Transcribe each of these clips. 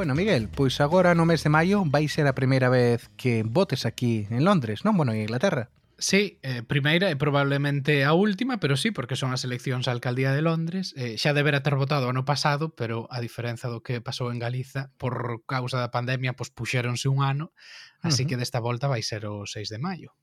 Bueno, Miguel, pois agora no mes de maio vai ser a primeira vez que votes aquí en Londres, non? Bueno, en Inglaterra. Sí, eh, primeira e probablemente a última, pero sí, porque son as eleccións á Alcaldía de Londres. Eh, xa debera ter votado ano pasado, pero a diferenza do que pasou en Galiza, por causa da pandemia, pois puxéronse un ano, así uh -huh. que desta volta vai ser o 6 de maio.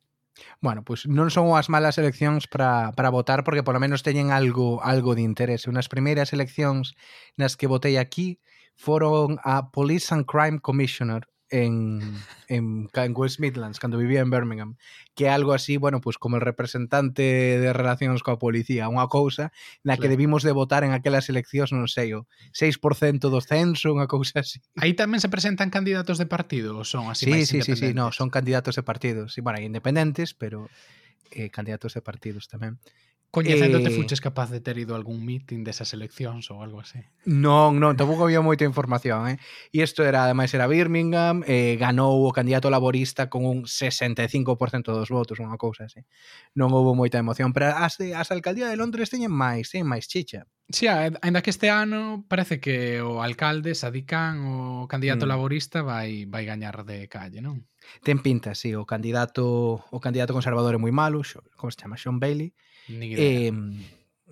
Bueno, pois pues non son as malas eleccións para, para votar porque polo menos teñen algo algo de interese. Unas primeiras eleccións nas que votei aquí, foron a Police and Crime Commissioner en, en, en West Midlands, cando vivía en Birmingham, que é algo así, bueno, pues como el representante de relacións coa policía, unha cousa na que claro. debimos de votar en aquelas eleccións, non sei, o 6% do censo, unha cousa así. Aí tamén se presentan candidatos de partido, ou son así sí, máis sí, sí, sí, no, son candidatos de partidos, sí, bueno, independentes, pero eh, candidatos de partidos tamén. Coñecéndote eh... fuches capaz de ter ido a algún meeting desas eleccións ou algo así? Non, non, tampouco había moita información, eh? E isto era, ademais, era Birmingham, eh, ganou o candidato laborista con un 65% dos votos, unha cousa así. Non houve moita emoción, pero as, as alcaldía de Londres teñen máis, teñen máis chicha. Si, sí, ainda que este ano parece que o alcalde Sadikan, o candidato mm. laborista, vai vai gañar de calle, non? Ten pinta, si, sí, o candidato o candidato conservador é moi malo, como se chama, Sean Bailey, Eh,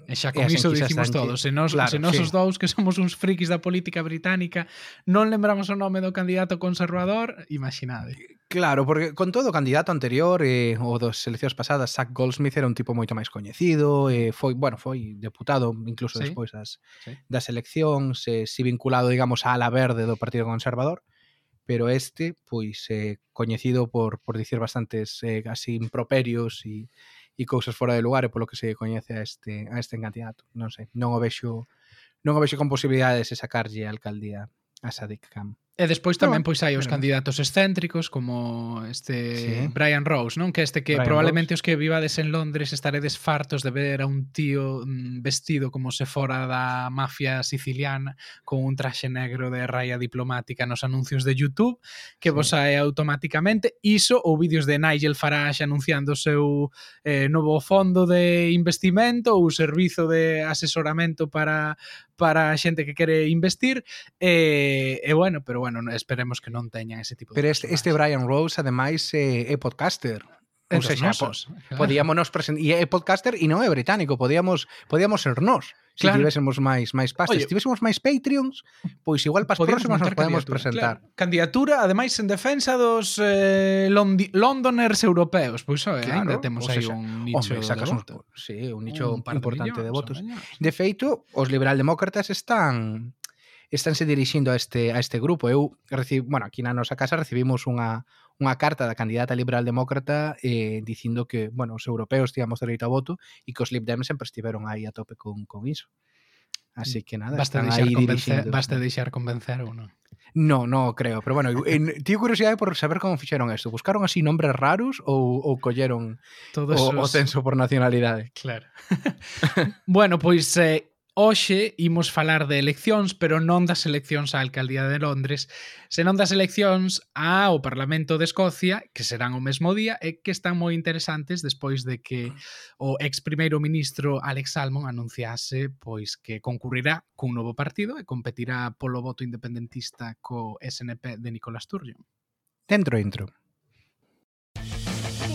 E xa con e iso dicimos todos, se nos, claro, se nos sí. os dous que somos uns frikis da política británica non lembramos o nome do candidato conservador, imaginade. Claro, porque con todo o candidato anterior eh, o das eleccións pasadas, Zach Goldsmith era un tipo moito máis coñecido, eh, foi, bueno, foi deputado incluso sí. despois das, sí. das eleccións, eh, si vinculado, digamos, á ala verde do Partido Conservador, pero este, pois, eh, coñecido por, por dicir bastantes eh, así improperios e e cousas fora de lugar e polo que se coñece a este a este candidato. Non sei, non o vexo non o vexo con posibilidades de sacarlle a alcaldía a Sadik Khan. E despois tamén ah, pois hai os candidatos excéntricos como este sí. Brian Rose, non? Que este que Brian probablemente Rose. os que vivades en Londres estaredes fartos de ver a un tío mm, vestido como se fora da mafia siciliana con un traxe negro de raya diplomática nos anuncios de YouTube que sí. vos sae automáticamente iso ou vídeos de Nigel Farage anunciando o seu eh, novo fondo de investimento ou servizo de asesoramento para para a xente que quere investir e, e bueno, pero bueno, esperemos que non teñan ese tipo de Pero este, este Brian Rose ademais é, é podcaster. Ou seja, nos, claro. podíamos presentar e eh, é podcaster e non é británico, podíamos podíamos ser nós. Se claro. tivésemos máis máis pastas, se tivésemos máis Patreons, pois igual para as próximas nos podemos presentar. Claro. Candidatura, ademais, en defensa dos eh, Londi Londoners europeos. Pois é, claro, ainda temos pois aí un nicho hombre, sacas de votos. Un, sí, un nicho un importante de importante millóns, de votos. De feito, os liberaldemócratas están estánse dirixindo a este a este grupo. Eu recibo, bueno, aquí na nosa casa recibimos unha unha carta da candidata liberal-demócrata eh, dicindo que, bueno, os europeos tíamos dereito ao voto e que os Lib Dem sempre estiveron aí a tope con, con iso. Mm, así que nada, basta deixar convencer, dirixindo. basta deixar convencer ou non? No, no creo, pero bueno, en, tío curiosidade por saber como fixeron isto. Buscaron así nombres raros ou, ou colleron Todos o, os... o censo por nacionalidade? Claro. bueno, pois eh, Hoxe imos falar de eleccións, pero non das eleccións á Alcaldía de Londres, senón das eleccións ao Parlamento de Escocia, que serán o mesmo día e que están moi interesantes despois de que o ex primeiro ministro Alex Salmon anunciase pois que concurrirá cun novo partido e competirá polo voto independentista co SNP de Nicolás Sturgeon. Dentro intro.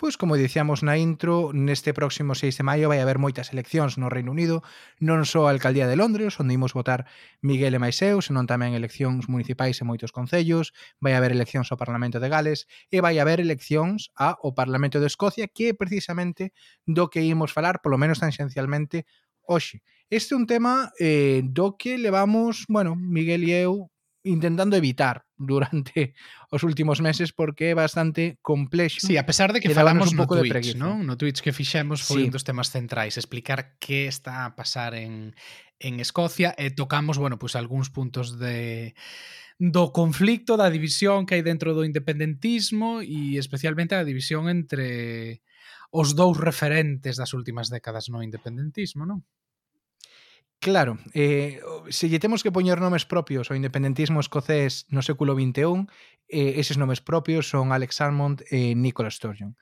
Pois, como dicíamos na intro, neste próximo 6 de maio vai haber moitas eleccións no Reino Unido, non só a Alcaldía de Londres, onde imos votar Miguel e máis eu, senón tamén eleccións municipais en moitos concellos, vai haber eleccións ao Parlamento de Gales e vai haber eleccións ao Parlamento de Escocia, que é precisamente do que imos falar, polo menos tangencialmente, hoxe. Este é un tema eh, do que levamos, bueno, Miguel e eu, intentando evitar durante os últimos meses porque é bastante complexo. Sí, a pesar de que falamos un pouco no Twitch, de non? No Twitch que fixemos foi sí. un dos temas centrais, explicar que está a pasar en, en Escocia e tocamos, bueno, pois pues, algúns puntos de do conflicto, da división que hai dentro do independentismo e especialmente a división entre os dous referentes das últimas décadas no independentismo, non? Claro, eh, se lle temos que poñer nomes propios ao independentismo escocés no século XXI, eh, eses nomes propios son Alex Salmond e Nicola Sturgeon.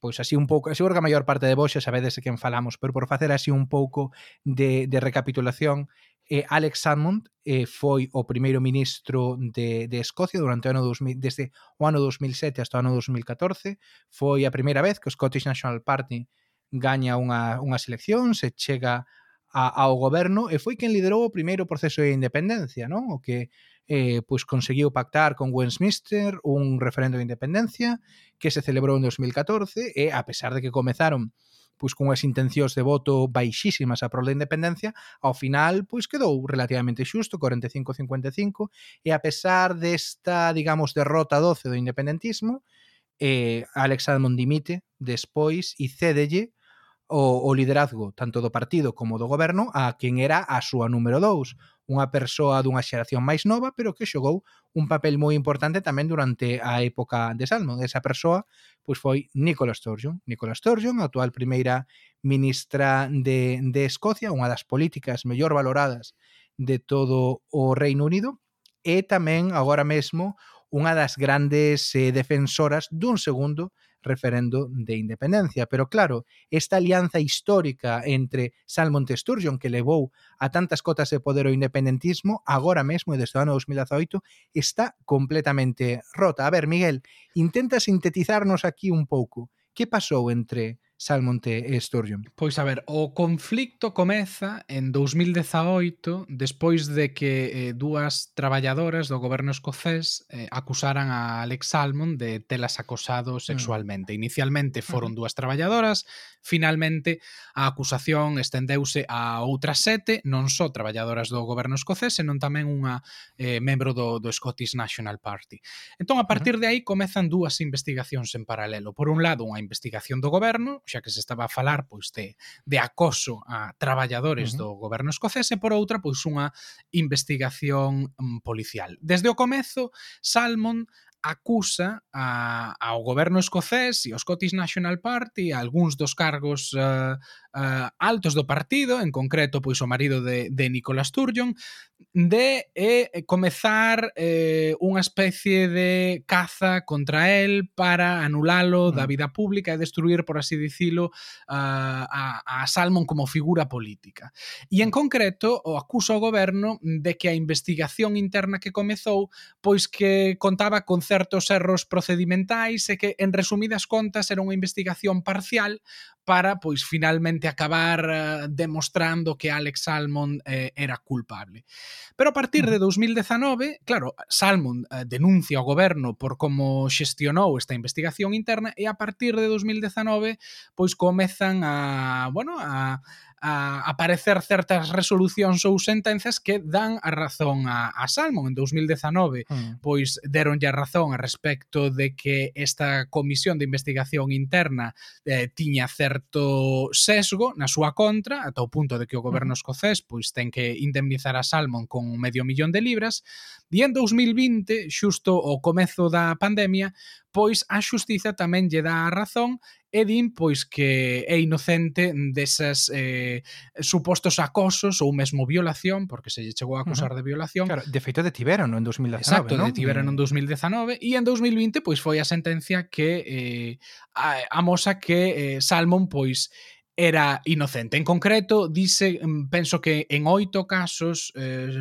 Pois así un pouco, seguro que a maior parte de vos xa sabedes de quen falamos, pero por facer así un pouco de, de recapitulación, eh, Alex Salmond eh, foi o primeiro ministro de, de Escocia durante o ano 2000, desde o ano 2007 hasta o ano 2014, foi a primeira vez que o Scottish National Party gaña unha, unhas eleccións e chega a, ao goberno e foi quen liderou o primeiro proceso de independencia, non? O que eh, pois conseguiu pactar con Westminster un referendo de independencia que se celebrou en 2014 e a pesar de que comezaron pois con as intencións de voto baixísimas a prol da independencia, ao final pois quedou relativamente xusto, 45-55, e a pesar desta, digamos, derrota 12 do independentismo, eh, Alex Salmond dimite despois e cédelle o, o liderazgo tanto do partido como do goberno a quen era a súa número 2, unha persoa dunha xeración máis nova, pero que xogou un papel moi importante tamén durante a época de Salmon. Esa persoa pois foi Nicola Sturgeon. Nicola Sturgeon, a actual primeira ministra de, de Escocia, unha das políticas mellor valoradas de todo o Reino Unido, e tamén agora mesmo unha das grandes eh, defensoras dun segundo referendo de independencia. Pero claro, esta alianza histórica entre Salmon e Sturgeon que levou a tantas cotas de poder o independentismo agora mesmo e desde o ano 2018 está completamente rota. A ver, Miguel, intenta sintetizarnos aquí un pouco. Que pasou entre Salmonte e Sturgeon? Pois a ver, o conflicto comeza en 2018 despois de que eh, dúas traballadoras do goberno escocés eh, acusaran a Alex Salmon de telas acosado mm. sexualmente. Mm. Inicialmente foron mm. dúas traballadoras, Finalmente, a acusación estendeuse a outras sete, non só traballadoras do goberno escocés, senón tamén unha eh, membro do, do Scottish National Party. Entón, a partir de aí, comezan dúas investigacións en paralelo. Por un lado, unha investigación do goberno, xa que se estaba a falar pois de, de acoso a traballadores uh -huh. do goberno escocés, e por outra, pois unha investigación mm, policial. Desde o comezo, Salmon acusa a, ao goberno escocés e ao Scottish National Party a algúns dos cargos uh, uh, altos do partido, en concreto pois o marido de, de Nicola Sturgeon, de eh, comezar eh, unha especie de caza contra el para anulalo mm. da vida pública e destruir, por así dicilo, uh, a, a Salmon como figura política. E en mm. concreto o acusa o goberno de que a investigación interna que comezou pois que contaba con certos erros procedimentais e que, en resumidas contas, era unha investigación parcial para pois finalmente acabar uh, demostrando que Alex Salmond eh, era culpable. Pero a partir de 2019, claro, Salmond eh, denuncia ao goberno por como xestionou esta investigación interna e a partir de 2019 pois comezan a, bueno, a a aparecer certas resolucións ou sentencias que dan a razón a, a Salmon en 2019 mm. pois deronlle a razón a respecto de que esta comisión de investigación interna eh, tiña certas certo sesgo na súa contra, ata o punto de que o goberno escocés pois ten que indemnizar a Salmon con medio millón de libras, e en 2020, xusto o comezo da pandemia, pois a xustiza tamén lle dá a razón e din pois que é inocente desas eh, supostos acosos ou mesmo violación, porque se lle chegou a acusar uh -huh. de violación. Claro, de feito detiveron en 2019, Exacto, ¿no? detiveron en 2019 e en 2020 pois foi a sentencia que eh, amosa que eh, Salmon pois era inocente. En concreto, dice, mm, penso que en oito casos eh,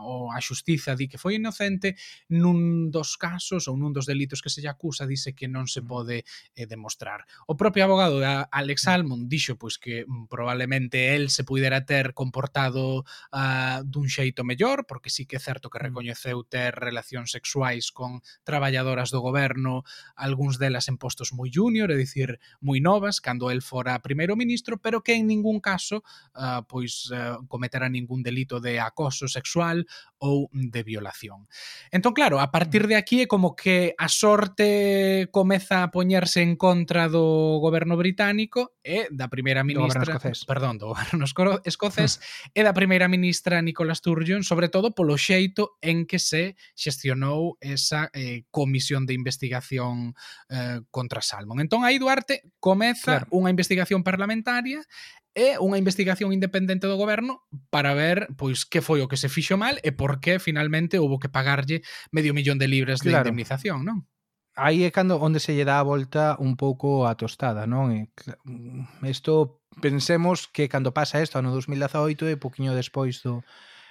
o a xustiza di que foi inocente, nun dos casos ou nun dos delitos que se lle acusa dice que non se pode eh, demostrar. O propio abogado Alex Salmon dixo pois que mm, probablemente el se pudera ter comportado uh, dun xeito mellor, porque sí que é certo que recoñeceu ter relacións sexuais con traballadoras do goberno, algúns delas en postos moi junior, é dicir, moi novas, cando el fora primeiro ministro, ministro, pero que en ningún caso uh, pois eh, uh, cometera ningún delito de acoso sexual ou de violación. Entón, claro, a partir de aquí é como que a sorte comeza a poñerse en contra do goberno británico e da primeira ministra... Do escocés. Perdón, do goberno escocés e da primeira ministra Nicola Sturgeon, sobre todo polo xeito en que se xestionou esa eh, comisión de investigación eh, contra Salmon. Entón, aí Duarte comeza claro. unha investigación parlamentaria parlamentaria e unha investigación independente do goberno para ver pois que foi o que se fixo mal e por que finalmente houve que pagarlle medio millón de libras claro. de indemnización, non? aí é cando onde se lle dá a volta un pouco a tostada, non? Isto pensemos que cando pasa isto ano 2018 e poquinho despois do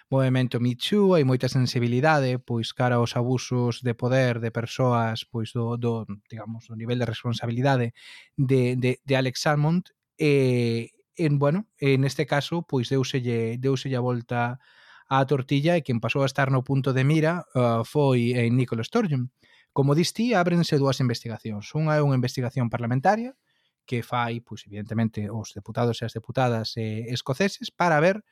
movimento Me Too hai moita sensibilidade pois cara aos abusos de poder de persoas pois do, do digamos do nivel de responsabilidade de, de, de Alex Salmond e, en, bueno, en este caso, pois deuselle, deuselle a volta á tortilla e quen pasou a estar no punto de mira uh, foi eh, Nicola Sturgeon. Como distí, ábrense dúas investigacións. Unha é unha investigación parlamentaria que fai, pois, evidentemente, os deputados e as deputadas eh, escoceses para ver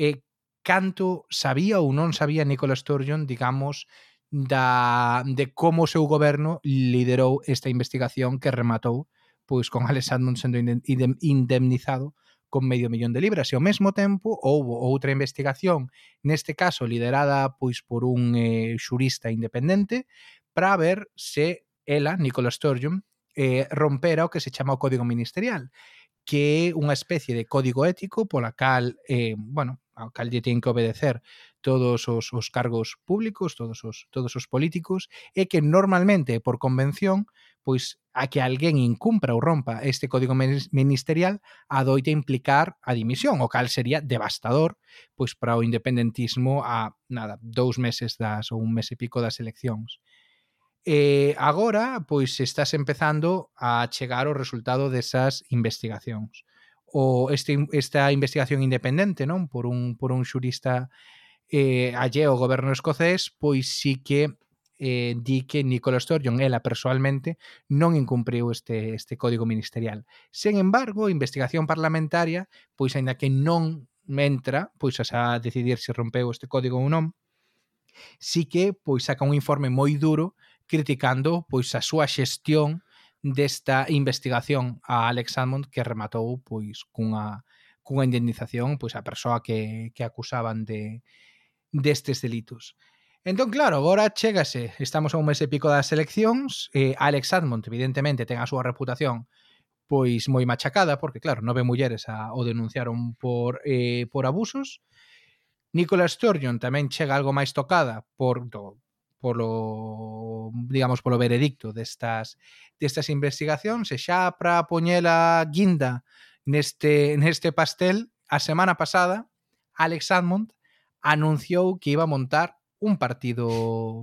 eh, canto sabía ou non sabía Nicola Sturgeon, digamos, da, de como o seu goberno liderou esta investigación que rematou pois con Alex Salmond sendo indemnizado con medio millón de libras. E ao mesmo tempo houbo outra investigación, neste caso liderada pois por un eh, xurista independente, para ver se ela, Nicola Sturgeon, eh, rompera o que se chama o Código Ministerial, que é unha especie de código ético pola cal, eh, bueno, alcalde ten que obedecer todos os, os cargos públicos, todos os, todos os políticos, e que normalmente, por convención, pois a que alguén incumpra ou rompa este código ministerial adoita implicar a dimisión, o cal sería devastador pois para o independentismo a nada, dous meses das ou un mes e pico das eleccións. E agora, pois estás empezando a chegar o resultado desas investigacións o este, esta investigación independente non por un, por un xurista eh, allé ao goberno escocés, pois sí que eh, di que Nicola Sturgeon, ela persoalmente, non incumpriu este, este código ministerial. Sen embargo, a investigación parlamentaria, pois aínda que non entra, pois a decidir se rompeu este código ou non, sí que pois saca un informe moi duro criticando pois a súa xestión desta investigación a Alex Salmond que rematou pois cunha cunha indemnización pois a persoa que, que acusaban de destes delitos. Entón, claro, agora chégase, estamos a un mes e pico das eleccións, eh, Alex Admont, evidentemente, ten a súa reputación pois moi machacada, porque claro, nove mulleres a, o denunciaron por, eh, por abusos, Nicola Sturgeon tamén chega algo máis tocada por do, polo, digamos, polo veredicto destas, destas investigacións e xa para poñela guinda neste, neste pastel, a semana pasada Alex Admont anunciou que iba a montar un partido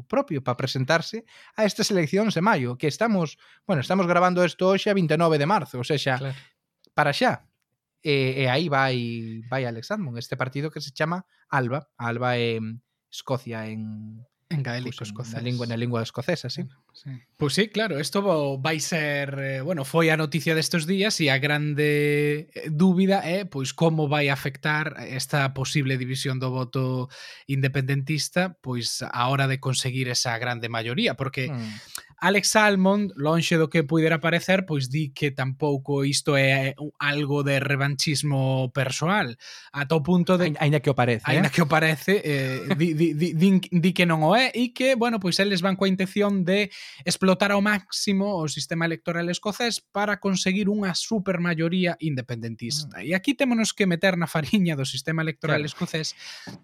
propio para presentarse a estas eleccións de maio, que estamos, bueno, estamos grabando isto hoxe a 29 de marzo, ou seja, claro. para xa. E, eh, e eh, aí vai vai Alex Admon, este partido que se chama Alba, Alba é Escocia en En gaélico en la la lengua escocesa, sí. Sí. Pois pues sí, claro, isto vai ser, eh, bueno, foi a noticia destes días e a grande eh, dúbida é eh, pois como vai afectar esta posible división do voto independentista pois a hora de conseguir esa grande maioría, porque mm. Alex Salmond, lonxe do que puidera parecer, pois di que tampouco isto é eh, algo de revanchismo persoal, ata o punto de aínda que o parece, aínda eh? que o parece, eh, di, di, di, di, di que non o é e que, bueno, pois eles van coa intención de explotar ao máximo o sistema electoral escocés para conseguir unha supermayoría independentista. Mm. E aquí témonos que meter na fariña do sistema electoral claro. escocés.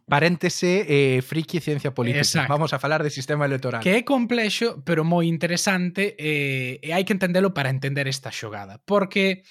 Paréntese eh, friki ciencia política. Exacto. Vamos a falar de sistema electoral. Que é complexo, pero moi interesante eh, e hai que entendelo para entender esta xogada. Porque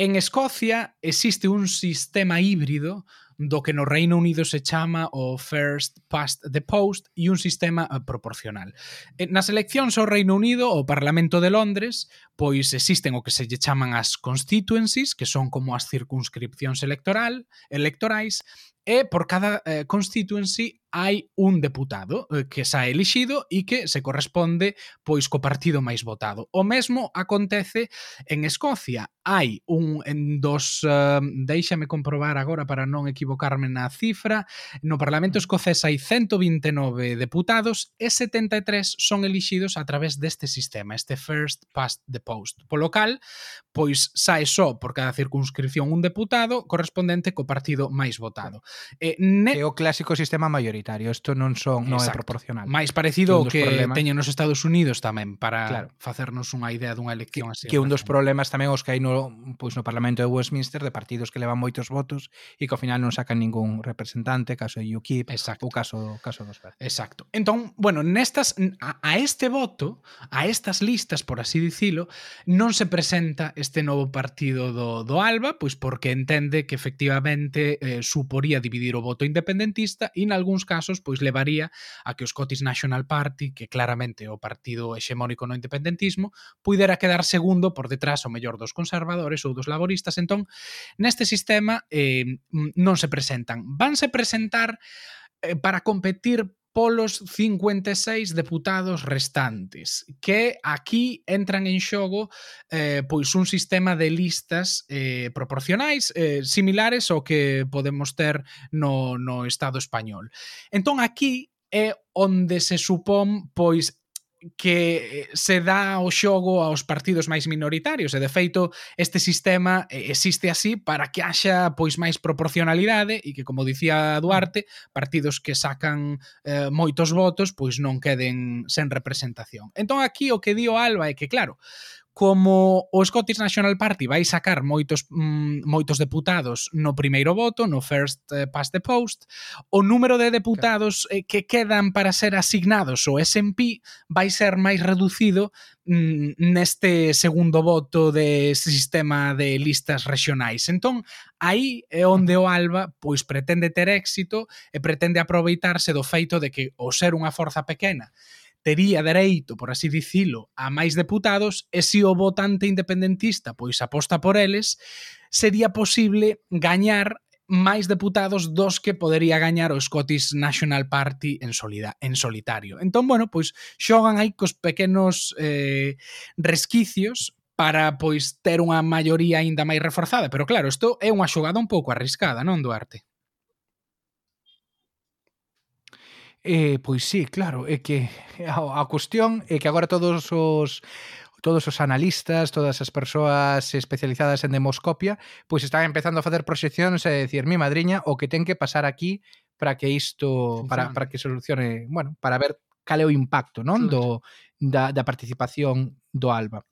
En Escocia existe un sistema híbrido do que no Reino Unido se chama o First Past the Post e un sistema eh, proporcional. Eh, nas eleccións ao Reino Unido, o Parlamento de Londres, pois existen o que se lle chaman as constituencies, que son como as circunscripcións electoral, electorais, e por cada eh, constituency hai un deputado eh, que xa elixido e que se corresponde pois co partido máis votado. O mesmo acontece en Escocia. Hai un en dos uh, déixame comprobar agora para non equivocarme na cifra, no Parlamento mm. escocés hai 129 deputados e 73 son elixidos a través deste sistema, este first past the post. Polo cal, pois sae só por cada circunscripción un deputado correspondente co partido máis votado. E ne... É o clásico sistema maioría minoritario. Isto non son non Exacto. é proporcional. Máis parecido ao que problemas... teñen nos Estados Unidos tamén para claro. facernos unha idea dunha elección así. Que un dos problemas tamén os que hai no pois no Parlamento de Westminster de partidos que levan moitos votos e que ao final non sacan ningún representante, caso de UKIP, Exacto. o caso caso dos verdes. Exacto. Entón, bueno, nestas a, a este voto, a estas listas, por así dicilo, non se presenta este novo partido do do Alba, pois porque entende que efectivamente eh, suporía dividir o voto independentista e nalgúns casos pois levaría a que o Scottish National Party, que claramente é o partido hexemónico no independentismo, puidera quedar segundo por detrás o mellor dos conservadores ou dos laboristas. Entón, neste sistema eh, non se presentan. Vanse presentar eh, para competir polos 56 deputados restantes, que aquí entran en xogo eh, pois un sistema de listas eh, proporcionais eh, similares ao que podemos ter no, no Estado español. Entón aquí é onde se supón pois que eh, se dá o xogo aos partidos máis minoritarios e de feito este sistema eh, existe así para que haxa pois máis proporcionalidade e que como dicía Duarte, partidos que sacan eh, moitos votos pois non queden sen representación. Entón aquí o que dio Alba é que claro, como o Scottish National Party vai sacar moitos mm, moitos deputados no primeiro voto, no first eh, past the post, o número de deputados claro. Eh, que quedan para ser asignados ao SNP vai ser máis reducido mm, neste segundo voto de sistema de listas regionais. Entón, aí é onde o Alba pois pretende ter éxito e pretende aproveitarse do feito de que o ser unha forza pequena tería dereito, por así dicilo, a máis deputados e se o votante independentista pois aposta por eles, sería posible gañar máis deputados dos que podería gañar o Scottish National Party en, solida, en solitario. Entón, bueno, pois xogan aí cos pequenos eh, resquicios para pois ter unha maioría aínda máis reforzada, pero claro, isto é unha xogada un pouco arriscada, non, Duarte? Eh, pois sí, claro, é que a, a cuestión é que agora todos os todos os analistas, todas as persoas especializadas en demoscopia, pois están empezando a facer proxeccións e decir, mi madriña, o que ten que pasar aquí para que isto, para, para que solucione, bueno, para ver cal é o impacto non do, da, da participación do ALBA.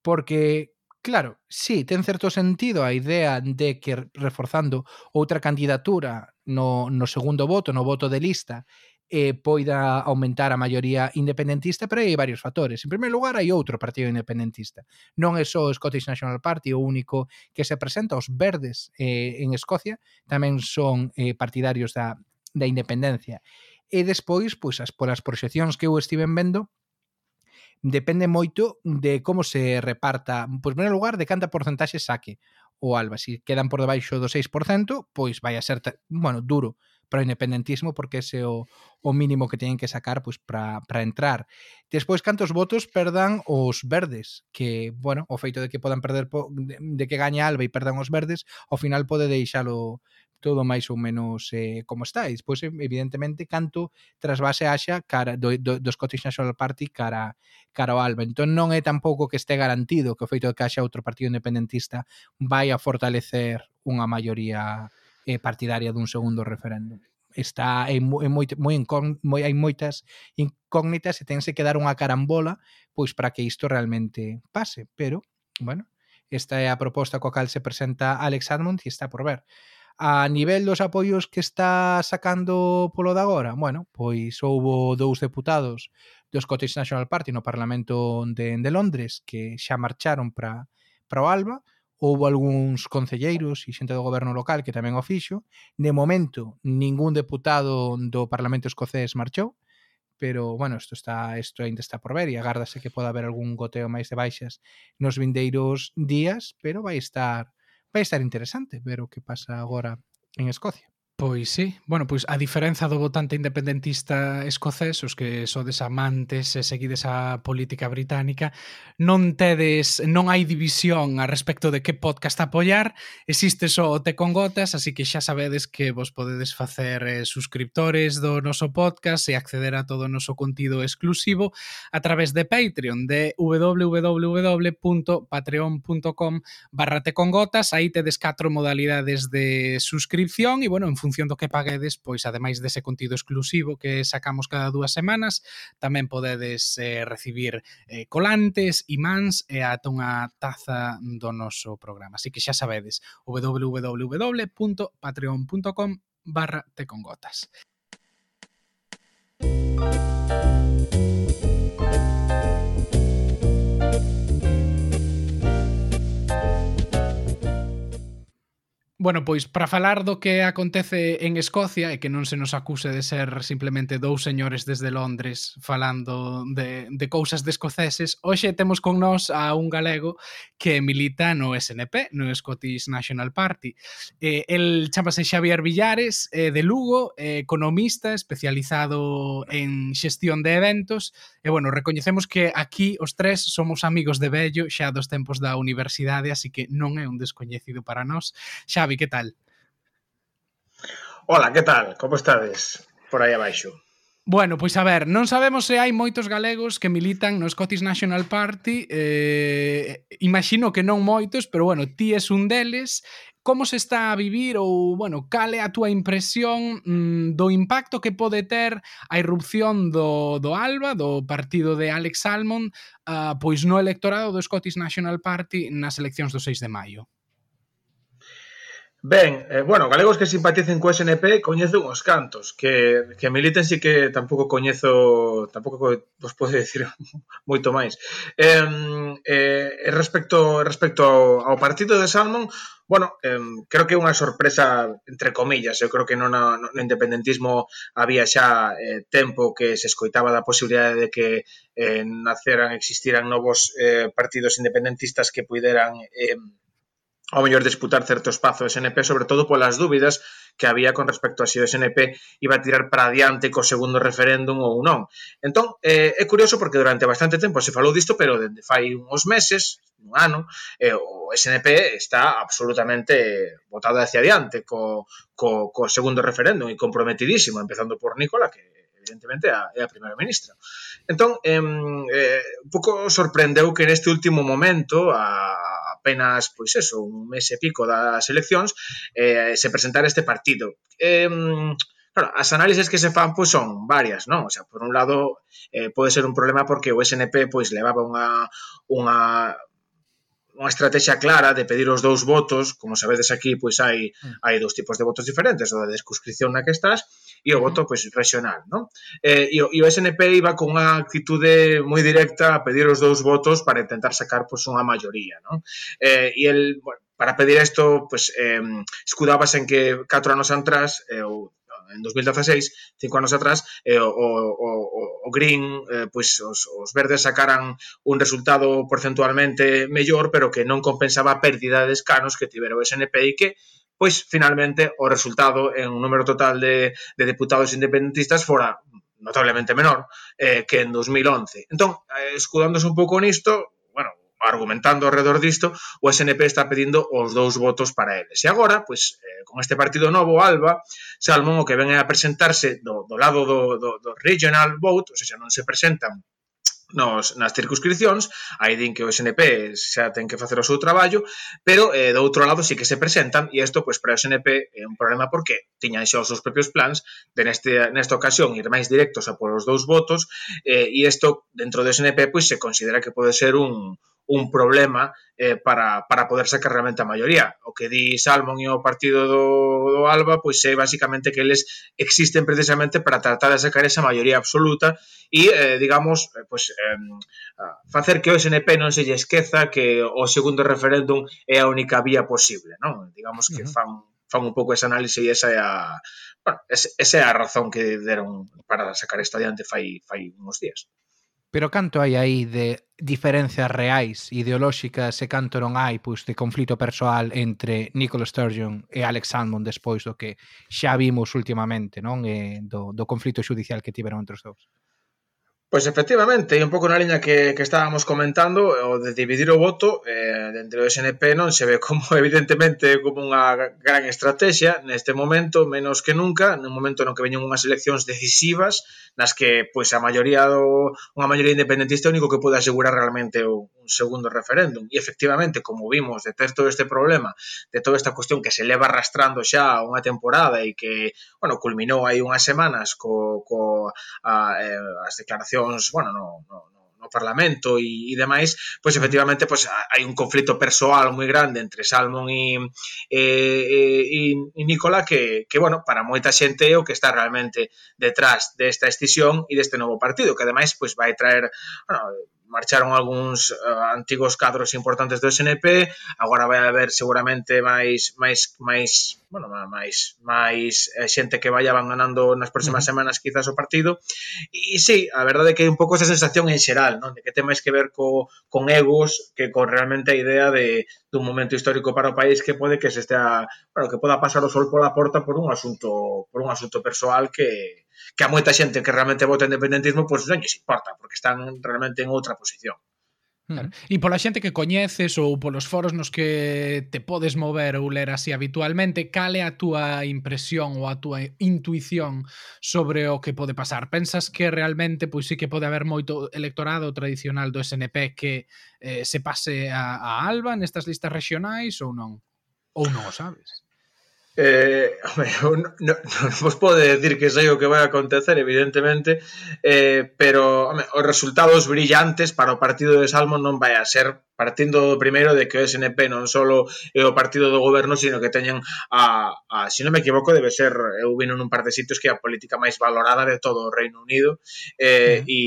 Porque, claro, sí, ten certo sentido a idea de que reforzando outra candidatura no, no segundo voto, no voto de lista, eh, poida aumentar a maioría independentista, pero hai varios factores. En primeiro lugar, hai outro partido independentista. Non é só o Scottish National Party o único que se presenta, os verdes eh, en Escocia tamén son eh, partidarios da, da independencia. E despois, pois, as, polas proxeccións que eu estiven vendo, depende moito de como se reparta, pois, en primeiro lugar, de canta porcentaxe saque o Alba. Si quedan por debaixo do 6%, pois vai a ser, bueno, duro para o independentismo porque ese é o, o mínimo que teñen que sacar pois para entrar. Despois cantos votos perdan os verdes, que bueno, o feito de que podan perder de, de que gaña Alba e perdan os verdes, ao final pode deixalo todo máis ou menos eh, como está. E despois, evidentemente, canto trasvase haxa cara, do, do, do Scottish National Party cara, cara ao Alba. Entón non é tampouco que este garantido que o feito de que haxa outro partido independentista vai a fortalecer unha maioría eh, partidaria dun segundo referéndum. Está é moi, moi, moi, hai moitas incógnitas e tense que dar unha carambola pois para que isto realmente pase, pero bueno, esta é a proposta coa cal se presenta Alex Admond e está por ver. A nivel dos apoios que está sacando polo de agora, bueno, pois houbo dous deputados do Scottish National Party no Parlamento de, de Londres que xa marcharon para para o Alba, houve algúns concelleiros e xente do goberno local que tamén o fixo. De momento, ningún deputado do Parlamento Escocés marchou, pero, bueno, isto está isto ainda está por ver e agárdase que poda haber algún goteo máis de baixas nos vindeiros días, pero vai estar vai estar interesante ver o que pasa agora en Escocia. Pois sí. Bueno, pois a diferenza do votante independentista escocés, os que sodes amantes e seguides a política británica, non tedes, non hai división a respecto de que podcast apoiar, existe só o Te con Gotas, así que xa sabedes que vos podedes facer eh, suscriptores do noso podcast e acceder a todo o noso contido exclusivo a través de Patreon, de www.patreon.com barra Te con Gotas, aí tedes catro modalidades de suscripción e, bueno, en función función do que paguedes, pois ademais dese contido exclusivo que sacamos cada dúas semanas, tamén podedes eh, recibir eh, colantes, imáns e ata unha taza do noso programa. Así que xa sabedes, www.patreon.com barra tecongotas. Bueno, pois para falar do que acontece en Escocia e que non se nos acuse de ser simplemente dous señores desde Londres falando de, de cousas de escoceses, hoxe temos con nós a un galego que milita no SNP, no Scottish National Party. Eh, el chamase Xavier Villares, eh, de Lugo, eh, economista especializado en xestión de eventos, e bueno, recoñecemos que aquí os tres somos amigos de Bello xa dos tempos da universidade, así que non é un descoñecido para nós. Xa Javi, que tal? Hola, que tal? Como estades por aí abaixo? Bueno, pois a ver, non sabemos se hai moitos galegos que militan no Scottish National Party eh, Imagino que non moitos, pero bueno, ti és un deles Como se está a vivir ou, bueno, cale a túa impresión mm, do impacto que pode ter a irrupción do, do ALBA, do partido de Alex Salmond uh, Pois no electorado do Scottish National Party nas eleccións do 6 de maio Ben, eh, bueno, galegos que simpaticen co SNP coñezo uns cantos, que, que militen si que tampouco coñezo, tampouco vos podo dicir moito máis. Eh, eh, respecto respecto ao, ao partido de Salmon, bueno, eh, creo que é unha sorpresa entre comillas, eu creo que non no, no independentismo había xa eh, tempo que se escoitaba da posibilidade de que eh, naceran, existiran novos eh, partidos independentistas que puideran eh, ao mellor disputar certo espazo SNP, sobre todo polas dúbidas que había con respecto a se si o SNP iba a tirar para adiante co segundo referéndum ou non. Entón, eh, é curioso porque durante bastante tempo se falou disto, pero dende fai uns meses, un ano, eh, o SNP está absolutamente botado hacia adiante co, co, co segundo referéndum e comprometidísimo, empezando por Nicola, que evidentemente a, é a primeira ministra. Entón, eh, eh, un pouco sorprendeu que neste último momento a apenas, pois eso, un mes e pico das eleccións, eh, se presentara este partido. Eh, Claro, as análises que se fan pois, son varias, non? O sea, por un lado, eh, pode ser un problema porque o SNP pois, levaba unha, unha unha estrategia clara de pedir os dous votos, como sabedes aquí, pois hai mm. hai dous tipos de votos diferentes, o da descuscripción na que estás e o voto pois, regional. Non? Eh, e, o, e o SNP iba con unha actitude moi directa a pedir os dous votos para intentar sacar pois, unha maioría. Non? Eh, e el, bueno, para pedir isto, pois, pues, eh, escudábase en que 4 anos atrás, eh, ou en 2016, cinco anos atrás, eh, o, o, o Green, eh, pois os, os verdes sacaran un resultado porcentualmente mellor, pero que non compensaba a pérdida de escanos que tivera o SNP e que pois finalmente o resultado en un número total de, de deputados independentistas fora notablemente menor eh, que en 2011. Entón, eh, escudándose un pouco nisto, bueno, argumentando alrededor disto, o SNP está pedindo os dous votos para eles. E agora, pois, eh, con este partido novo, Alba, Salmón, o que ven é a presentarse do, do lado do, do, do regional vote, ou seja, non se presentan nos, nas circunscripcións, aí din que o SNP xa ten que facer o seu traballo, pero eh, do outro lado sí que se presentan e isto pois para o SNP é un problema porque tiñan xa os seus propios plans de neste, nesta ocasión ir máis directos a por os dous votos eh, e isto dentro do SNP pois se considera que pode ser un, un problema eh, para, para poder sacar realmente a maioría. O que di Salmon e o partido do, do Alba, pois é basicamente que eles existen precisamente para tratar de sacar esa maioría absoluta e, eh, digamos, pois, eh, facer que o SNP non se lle esqueza que o segundo referéndum é a única vía posible, non? Digamos que fan fan un pouco ese análise e esa é a, bueno, esa é a razón que deron para sacar isto adiante fai, fai uns días. Pero canto hai aí de diferencias reais, ideolóxicas e canto non hai pois, de conflito persoal entre Nicola Sturgeon e Alex Salmond despois do que xa vimos últimamente non e do, do conflito judicial que tiveron entre os dous. Pois efectivamente, e un pouco na liña que, que estábamos comentando, o de dividir o voto eh, dentro do SNP non se ve como evidentemente como unha gran estrategia neste momento, menos que nunca, nun momento no que veñen unhas eleccións decisivas nas que pois a maioría do unha maioría independentista é o único que pode asegurar realmente o, un segundo referéndum. E efectivamente, como vimos, de ter todo este problema, de toda esta cuestión que se leva arrastrando xa unha temporada e que, bueno, culminou aí unhas semanas co, co a, eh, as declaracións eleccións, bueno, no, no, no Parlamento e, e demais, pois efectivamente pois, hai un conflito persoal moi grande entre Salmon e, e, e, e Nicola que, que, bueno, para moita xente é o que está realmente detrás desta escisión e deste novo partido, que ademais pois, vai traer, bueno, marcharon algúns uh, antigos cadros importantes do SNP, agora vai haber seguramente máis máis máis bueno, máis máis eh, xente que vai abandonando nas próximas semanas quizás o partido. E sí, a verdade é que hai un pouco esa sensación en xeral, non? De que ten máis que ver co, con egos que con realmente a idea de dun momento histórico para o país que pode que se estea, bueno, que poda pasar o sol pola porta por un asunto por un asunto persoal que que a moita xente que realmente vota independentismo pois pues, non lles importa, porque están realmente en outra posición. Claro. E pola xente que coñeces ou polos foros nos que te podes mover ou ler así habitualmente, cale a túa impresión ou a túa intuición sobre o que pode pasar? Pensas que realmente pois sí que pode haber moito electorado tradicional do SNP que eh, se pase a, a Alba nestas listas regionais ou non? Ou non o sabes? Eh, home, non, non vos pode decir que sei o que vai acontecer, evidentemente, eh, pero home, os resultados brillantes para o partido de Salmon non vai a ser partindo do primeiro de que o SNP non só é o partido do goberno, sino que teñen a, a se non me equivoco, debe ser eu vino nun par de sitios que é a política máis valorada de todo o Reino Unido eh, uh -huh. e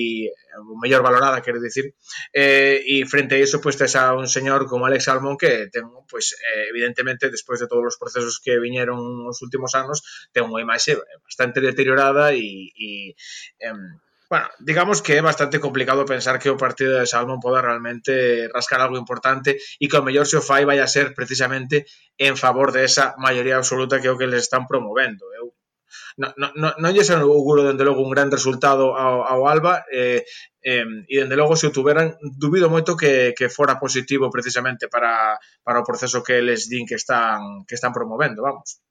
o mellor valorada, quero dicir eh, e frente a iso, pois, pues, tes a un señor como Alex Salmon que ten, pois, pues, eh, evidentemente, despois de todos os procesos que viñeron nos últimos anos, ten unha imaxe bastante deteriorada e, e eh, Bueno, digamos que é bastante complicado pensar que o partido de Salmon poda realmente rascar algo importante e que o mellor se o fai vai a ser precisamente en favor de esa maioría absoluta que é o que les están promovendo. Eu eh. non, non, non lle auguro, dende logo, un gran resultado ao, ao Alba eh, eh, e, dende logo, se o tuveran, dubido moito que, que fora positivo precisamente para, para o proceso que les din que están, que están promovendo, vamos.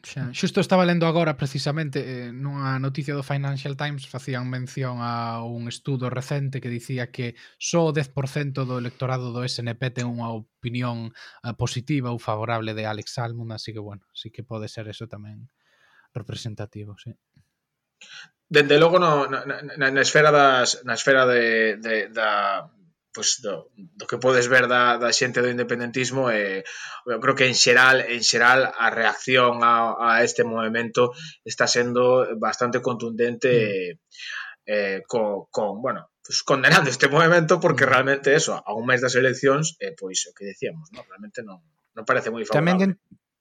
Xa, xusto estaba lendo agora precisamente eh, nunha noticia do Financial Times facían mención a un estudo recente que dicía que só o 10% do electorado do SNP ten unha opinión eh, positiva ou favorable de Alex Salmond, así que bueno, sí que pode ser eso tamén representativo, sí. Dende logo no, na, na, na esfera das na esfera de, de da, pois do, do que podes ver da, da xente do independentismo e eh, eu creo que en xeral en xeral a reacción a, a este movimento está sendo bastante contundente mm. eh, co, con, bueno, pues, condenando este movimento porque mm. realmente eso, a un mes das eleccións, eh, pois o que decíamos, ¿no? realmente non, non parece moi favorable. Tamén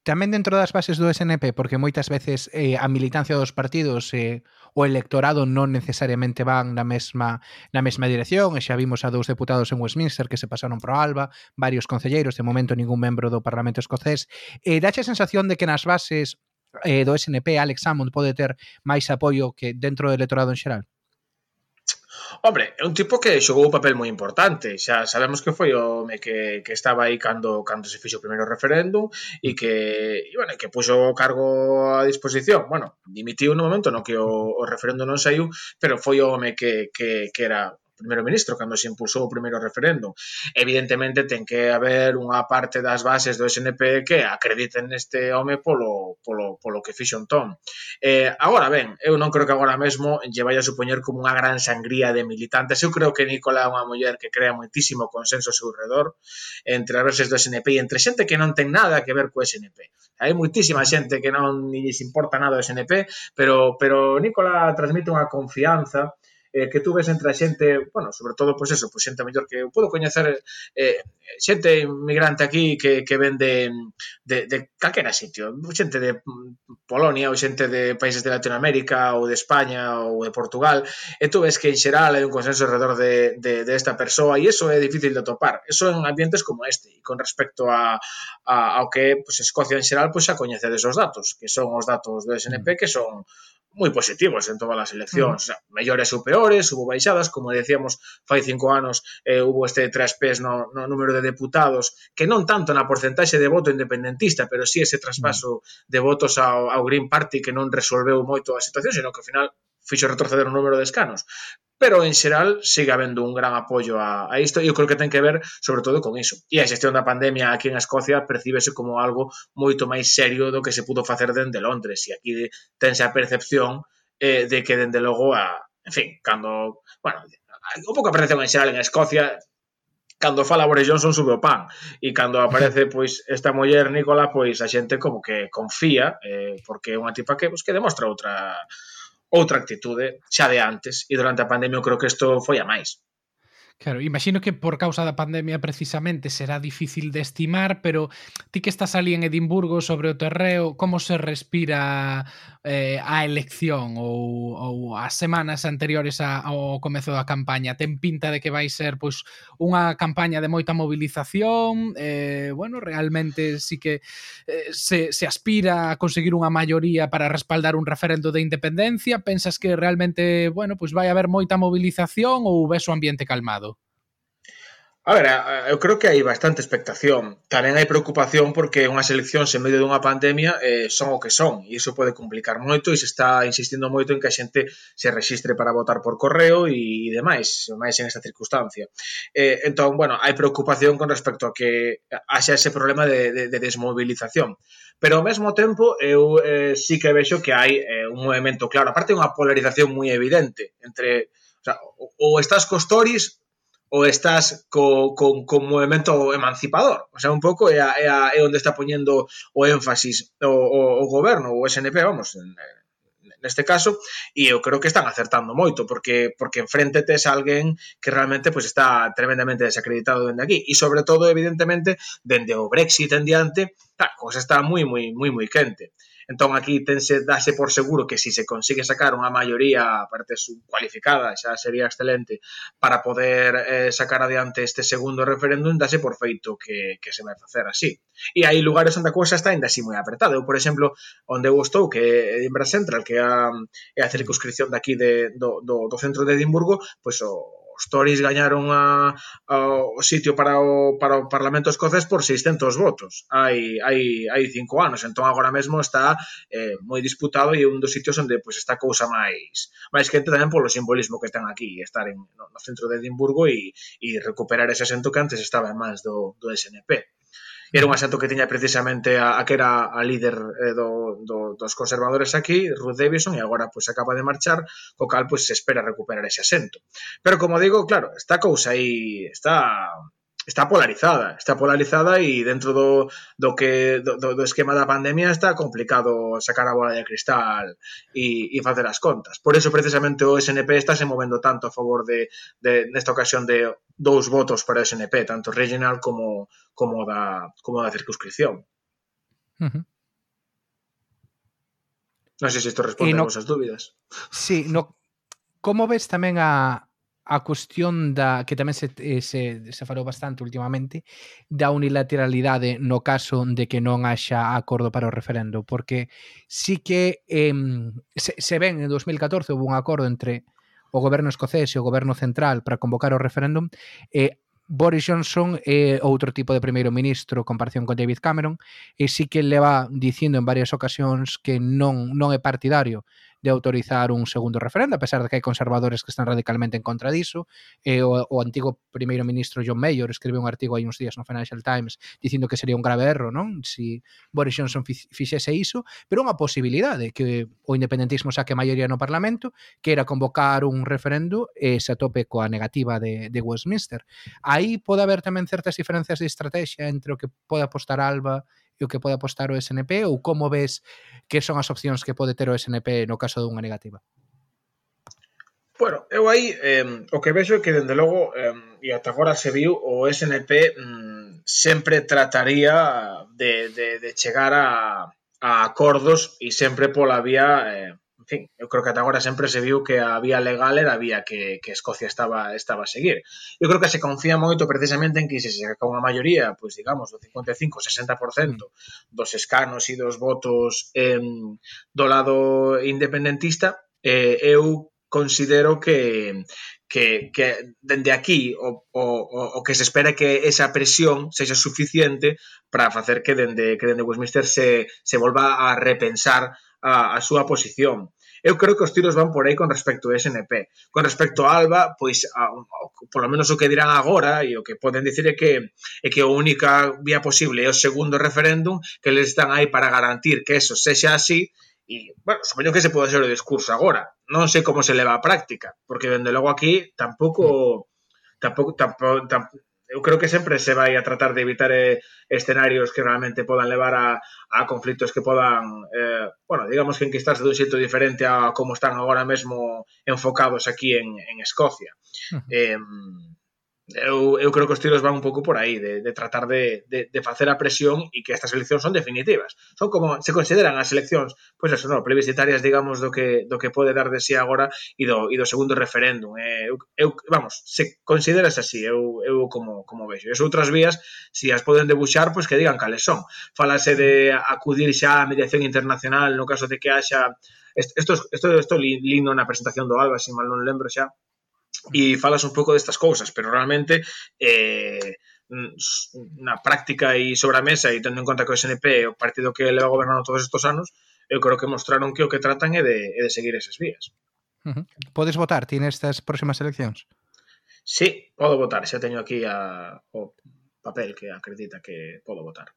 Tamén dentro das bases do SNP, porque moitas veces eh, a militancia dos partidos eh, o electorado non necesariamente van na mesma na mesma dirección, e xa vimos a dous deputados en Westminster que se pasaron pro Alba, varios concelleiros, de momento ningún membro do Parlamento escocés. Eh, dache a sensación de que nas bases eh, do SNP Alex Salmond pode ter máis apoio que dentro do electorado en xeral? Hombre, é un tipo que xogou un papel moi importante, xa sabemos que foi o home que, que estaba aí cando, cando se fixo o primeiro referéndum e que, e, bueno, que puxo o cargo a disposición. Bueno, dimitiu no momento no que o, o referéndum non saiu, pero foi o home que, que, que era primeiro ministro cando se impulsou o primeiro referendo. Evidentemente ten que haber unha parte das bases do SNP que acrediten neste home polo, polo, polo que fixo entón. Eh, agora ben, eu non creo que agora mesmo lle vai a supoñer como unha gran sangría de militantes. Eu creo que Nicola é unha muller que crea moitísimo consenso ao seu redor entre as bases do SNP e entre xente que non ten nada que ver co SNP. Hai moitísima xente que non lles importa nada o SNP, pero pero Nicola transmite unha confianza eh, que tú ves entre a xente, bueno, sobre todo, pois pues eso, pois pues xente mellor que eu. Podo coñecer eh, xente inmigrante aquí que, que ven de, de, de calquera sitio, xente de mm, Polonia ou xente de países de Latinoamérica ou de España ou de Portugal, e tú ves que en xeral hai un consenso alrededor de, de, de esta persoa e iso é difícil de topar, eso en ambientes como este, e con respecto a, a ao que pues, Escocia en xeral, pois pues, xa coñecedes os datos, que son os datos do SNP, que son moi positivos en todas as eleccións, uh mm. -huh. o sea, mellores ou peores, hubo baixadas, como decíamos, fai cinco anos eh, hubo este traspés no, no número de deputados, que non tanto na porcentaxe de voto independentista, pero sí ese traspaso uh -huh. de votos ao, ao Green Party que non resolveu moito a situación, senón que ao final fixo retroceder o número de escanos pero en xeral sigue habendo un gran apoio a, a isto e eu creo que ten que ver sobre todo con iso. E a xestión da pandemia aquí en Escocia percíbese como algo moito máis serio do que se pudo facer dende Londres e aquí tense a percepción eh, de que dende logo a, en fin, cando, bueno, un pouco a percepción en xeral en Escocia cando fala Boris Johnson sube o pan e cando aparece pois esta muller Nicola pois a xente como que confía eh, porque é unha tipa que pois, que demostra outra outra actitude xa de antes e durante a pandemia eu creo que isto foi a máis. Claro, imagino que por causa da pandemia precisamente será difícil de estimar, pero ti que estás ali en Edimburgo sobre o terreo, como se respira eh, a elección ou, ou as semanas anteriores a, ao comezo da campaña? Ten pinta de que vai ser pois, unha campaña de moita movilización, eh, bueno, realmente sí que eh, se, se aspira a conseguir unha maioría para respaldar un referendo de independencia, pensas que realmente, bueno, pois vai haber moita movilización ou ves o ambiente calmado? A ver, eu creo que hai bastante expectación. Tamén hai preocupación porque unhas eleccións en medio dunha pandemia eh, son o que son e iso pode complicar moito e se está insistindo moito en que a xente se registre para votar por correo e, e demais, máis en esta circunstancia. Eh, entón, bueno, hai preocupación con respecto a que haxa ese problema de, de, de desmovilización. Pero ao mesmo tempo, eu eh, sí que vexo que hai eh, un movimento claro. Aparte, unha polarización moi evidente entre O, sea, o estás cos Tories ou estás co, co, co movimento emancipador. O sea, un pouco é, a, é, a, é onde está poñendo o énfasis o, o, o goberno, o SNP, vamos, neste caso, e eu creo que están acertando moito, porque porque enfrente tes alguén que realmente pois, pues, está tremendamente desacreditado dende aquí, e sobre todo, evidentemente, dende o Brexit en diante, a cousa está moi, moi, moi, moi quente. Entón aquí tense dase por seguro que se si se consigue sacar unha maioría aparte subcualificada, xa sería excelente para poder eh, sacar adiante este segundo referéndum, dase por feito que, que se vai facer así. E hai lugares onde a cousa está ainda así moi apretada. Eu, por exemplo, onde eu estou, que é Edinburgh Central, que é a, é a circunscripción daqui de, do, do, do centro de Edimburgo, pois o, os Tories gañaron a, a, o sitio para o, para o Parlamento escocés por 600 votos. Hai, hai, hai cinco anos. Entón agora mesmo está eh, moi disputado e un dos sitios onde pois, está cousa máis máis quente tamén polo simbolismo que ten aquí estar en, no, no centro de Edimburgo e, e recuperar ese asento que antes estaba en mans do, do SNP era un asento que tiña precisamente a, a que era a líder eh, do, do, dos conservadores aquí, Ruth Davidson, e agora pois pues, acaba de marchar, co cal pois pues, se espera recuperar ese asento. Pero como digo, claro, esta cousa aí está está polarizada, está polarizada e dentro do, do que do, do esquema da pandemia está complicado sacar a bola de cristal e, e facer as contas. Por eso precisamente o SNP está se movendo tanto a favor de, de nesta ocasión de dous votos para o SNP, tanto regional como como da como da circunscripción. Uh -huh. Non sei se isto responde no, a vosas dúbidas. Sí, no, como ves tamén a, a cuestión da que tamén se, eh, se, se falou bastante últimamente da unilateralidade no caso de que non haxa acordo para o referendo porque sí que eh, se, se ven en 2014 houve un acordo entre o goberno escocés e o goberno central para convocar o referéndum eh, Boris Johnson é eh, outro tipo de primeiro ministro comparación con David Cameron e sí que leva dicindo en varias ocasións que non non é partidario de autorizar un segundo referendo, a pesar de que hai conservadores que están radicalmente en contra diso, e o, o antigo primeiro ministro John Mayor escribe un artigo hai uns días no Financial Times dicindo que sería un grave erro, non? Si Boris Johnson fixese iso, pero unha posibilidade que o independentismo saque maioría no Parlamento, que era convocar un referendo e se atope coa negativa de, de Westminster. Aí pode haber tamén certas diferencias de estrategia entre o que pode apostar Alba e o que pode apostar o SNP ou como ves que son as opcións que pode ter o SNP no caso dunha negativa? Bueno, eu aí eh, o que vexo é que dende logo eh, e ata agora se viu o SNP mm, sempre trataría de, de, de chegar a, a acordos e sempre pola vía eh, fin, eu creo que ata agora sempre se viu que a vía legal era a vía que, que Escocia estaba estaba a seguir. Eu creo que se confía moito precisamente en que se saca unha maioría, pois digamos, do 55, 60% mm. dos escanos e dos votos eh, do lado independentista, eh, eu considero que que, que dende aquí o, o, o que se espera que esa presión sexa suficiente para facer que dende que dende Westminster se, se volva a repensar a, a súa posición eu creo que os tiros van por aí con respecto a SNP. Con respecto a Alba, pois a, a, polo menos o que dirán agora e o que poden dicir é que é que a única vía posible é o segundo referéndum que les están aí para garantir que eso sexa así e, bueno, supoño que se pode ser o discurso agora. Non sei como se leva a práctica, porque, dende logo, aquí tampouco... Tampouco, tampouco, tampouco eu creo que sempre se vai a tratar de evitar eh, escenarios que realmente podan levar a, a conflictos que podan, eh, bueno, digamos que enquistarse dun xeito diferente a como están agora mesmo enfocados aquí en, en Escocia. Uh -huh. eh, Eu, eu creo que os tiros van un pouco por aí, de, de tratar de, de, de facer a presión e que estas eleccións son definitivas. Son como se consideran as eleccións, pois eso, no, plebiscitarias, digamos, do que, do que pode dar de sí agora e do, e do segundo referéndum. Eh, eu, eu, vamos, se consideras así, eu, eu como, como vexo. E as outras vías, se si as poden debuxar, pois que digan cales son. Falase de acudir xa a mediación internacional no caso de que haxa... Isto, isto, isto, isto lindo na presentación do Alba, se mal non lembro xa, e falas un pouco destas cousas, pero realmente eh, na práctica e sobre a mesa e tendo en conta que o SNP é o partido que leva gobernando todos estes anos, eu creo que mostraron que o que tratan é de, é de seguir esas vías. Uh -huh. Podes votar ti nestas próximas eleccións? Sí, podo votar, xa teño aquí a, o papel que acredita que podo votar.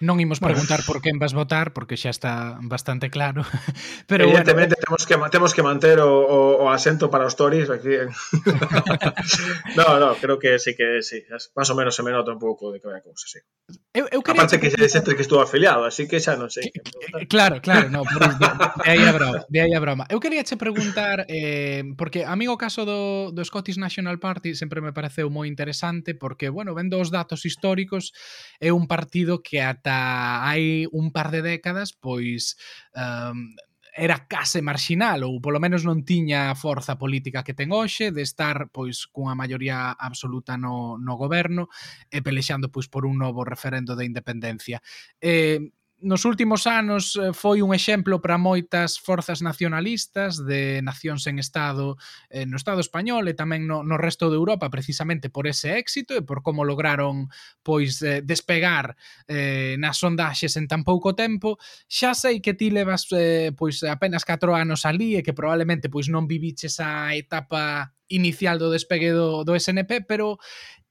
Non imos preguntar por quen vas votar porque xa está bastante claro. Pero evidentemente bueno... temos que temos que manter o, o, o asento para os Tories aquí. no, no, creo que sí que sí, Más ou menos se me nota un pouco de que vai a cousa, sí. Eu, eu. Aparte que xa sempre que estou afiliado, así que xa non sei. Que eh, claro, claro, no, por de, de aí a broma, de aí a broma. Eu quería che preguntar, eh, porque a mí o caso do, do Scottish National Party sempre me pareceu moi interesante, porque, bueno, vendo vendo os datos históricos, é un partido que ata hai un par de décadas, pois... Um, era case marxinal ou polo menos non tiña a forza política que ten hoxe de estar pois cunha maioría absoluta no, no goberno e pelexando pois por un novo referendo de independencia. Eh, nos últimos anos eh, foi un exemplo para moitas forzas nacionalistas de nacións en Estado eh, no Estado español e tamén no, no resto de Europa precisamente por ese éxito e por como lograron pois eh, despegar eh, nas sondaxes en tan pouco tempo. Xa sei que ti levas eh, pois apenas 4 anos ali e que probablemente pois non viviches a etapa inicial do despegue do, do SNP, pero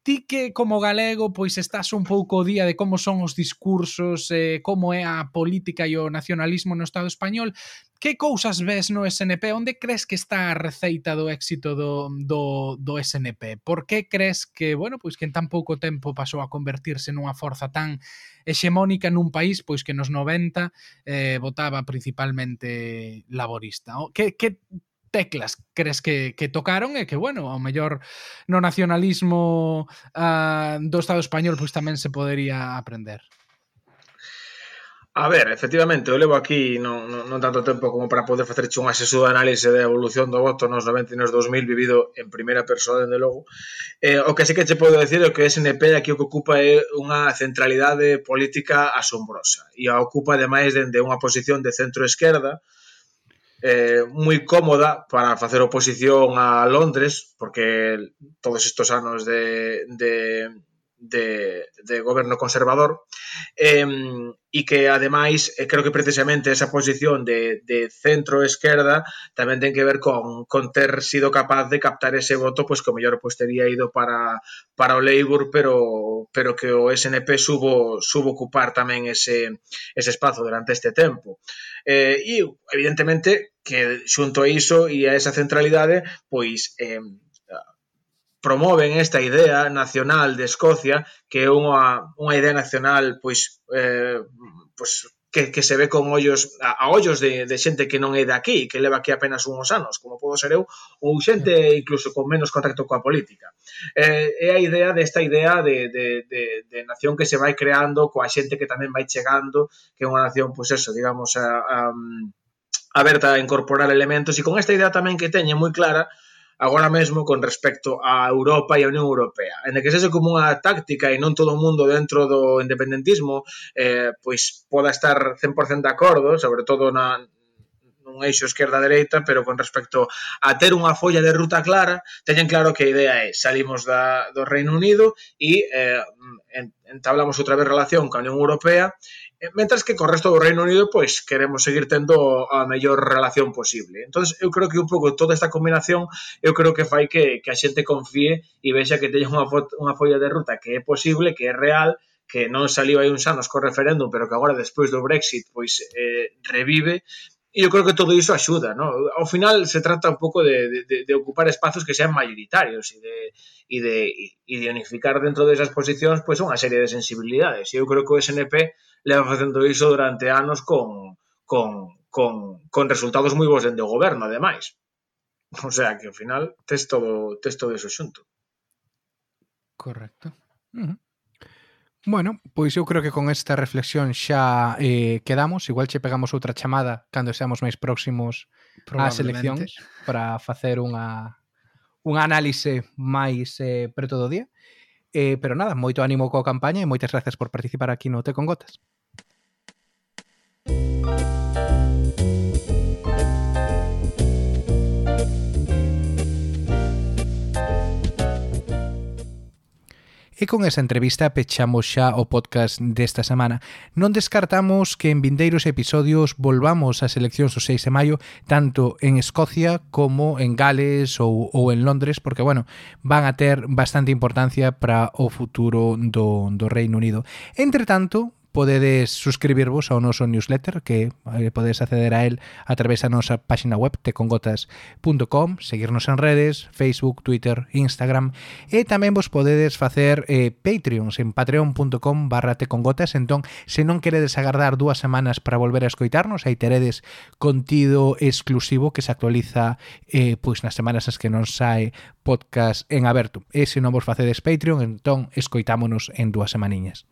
Ti que como galego pois estás un pouco o día de como son os discursos, eh, como é a política e o nacionalismo no Estado español, que cousas ves no SNP? Onde crees que está a receita do éxito do, do, do SNP? Por que crees que, bueno, pois que en tan pouco tempo pasou a convertirse nunha forza tan hexemónica nun país pois que nos 90 eh, votaba principalmente laborista? O, que, que teclas crees que, que tocaron e que, bueno, ao mellor no nacionalismo uh, do Estado español pois tamén se podería aprender. A ver, efectivamente, eu levo aquí non, non, non tanto tempo como para poder facer un de análise da evolución do voto nos 90 e nos 2000 vivido en primeira persoa, dende logo. Eh, o que sí que che podo decir é que o SNP aquí o que ocupa é unha centralidade política asombrosa e a ocupa ademais dende unha posición de centro-esquerda, eh, moi cómoda para facer oposición a Londres, porque todos estes anos de, de, de, de goberno conservador, eh, e que, ademais, eh, creo que precisamente esa posición de, de centro-esquerda tamén ten que ver con, con ter sido capaz de captar ese voto, pois que o mellor pois, teria ido para, para o Labour, pero, pero que o SNP subo, subo ocupar tamén ese, ese espazo durante este tempo. Eh, e, evidentemente, que xunto a iso e a esa centralidade, pois eh, promoven esta idea nacional de Escocia, que é unha, unha idea nacional pois, eh, pois que, que se ve con ollos a, a ollos de, de xente que non é de aquí, que leva aquí apenas uns anos, como podo ser eu, ou xente incluso con menos contacto coa política. Eh, é a idea desta idea de, de, de, de nación que se vai creando coa xente que tamén vai chegando, que é unha nación, pois eso, digamos, a, a, aberta a incorporar elementos e con esta idea tamén que teñen moi clara agora mesmo con respecto a Europa e a Unión Europea, en que sexe como unha táctica e non todo o mundo dentro do independentismo eh, pois poda estar 100% de acordo, sobre todo na, nun eixo esquerda-dereita, pero con respecto a ter unha folla de ruta clara, teñen claro que a idea é salimos da, do Reino Unido e eh, entablamos outra vez relación con a Unión Europea Eh, mentras que co resto do Reino Unido pois queremos seguir tendo a mellor relación posible. Entonces eu creo que un pouco toda esta combinación eu creo que fai que, que a xente confíe e vexa que teña unha, unha folla de ruta que é posible, que é real, que non saliu hai uns anos co referéndum, pero que agora despois do Brexit pois eh, revive, E eu creo que todo iso axuda, ¿no? Ao final se trata un pouco de, de, de ocupar espazos que sean mayoritarios e de, e de, e de unificar dentro desas posicións pois, unha serie de sensibilidades. E eu creo que o SNP leva facendo iso durante anos con, con, con, con resultados moi bons dende o goberno, ademais. O sea, que ao final tes todo, tes todo iso xunto. Correcto. Uh -huh. Bueno, pois eu creo que con esta reflexión xa eh, quedamos. Igual che pegamos outra chamada cando seamos máis próximos ás eleccións para facer unha, unha análise máis eh, preto do día. Eh, pero nada, moito ánimo coa campaña e moitas gracias por participar aquí no Te con Gotas. E con esa entrevista pechamos xa o podcast desta semana. Non descartamos que en vindeiros episodios volvamos ás eleccións o 6 de maio, tanto en Escocia como en Gales ou, ou en Londres, porque, bueno, van a ter bastante importancia para o futuro do, do Reino Unido. Entre tanto, podedes suscribirvos ao noso newsletter que eh, podedes acceder a él a través da nosa páxina web tecongotas.com seguirnos en redes, Facebook, Twitter, Instagram e tamén vos podedes facer eh, Patreons en patreon.com barra tecongotas. Entón se non queredes agardar dúas semanas para volver a escoitarnos aí teredes contido exclusivo que se actualiza eh, pois nas semanas as que non sae podcast en aberto. E se non vos facedes Patreon entón escoitámonos en dúas semaniñas.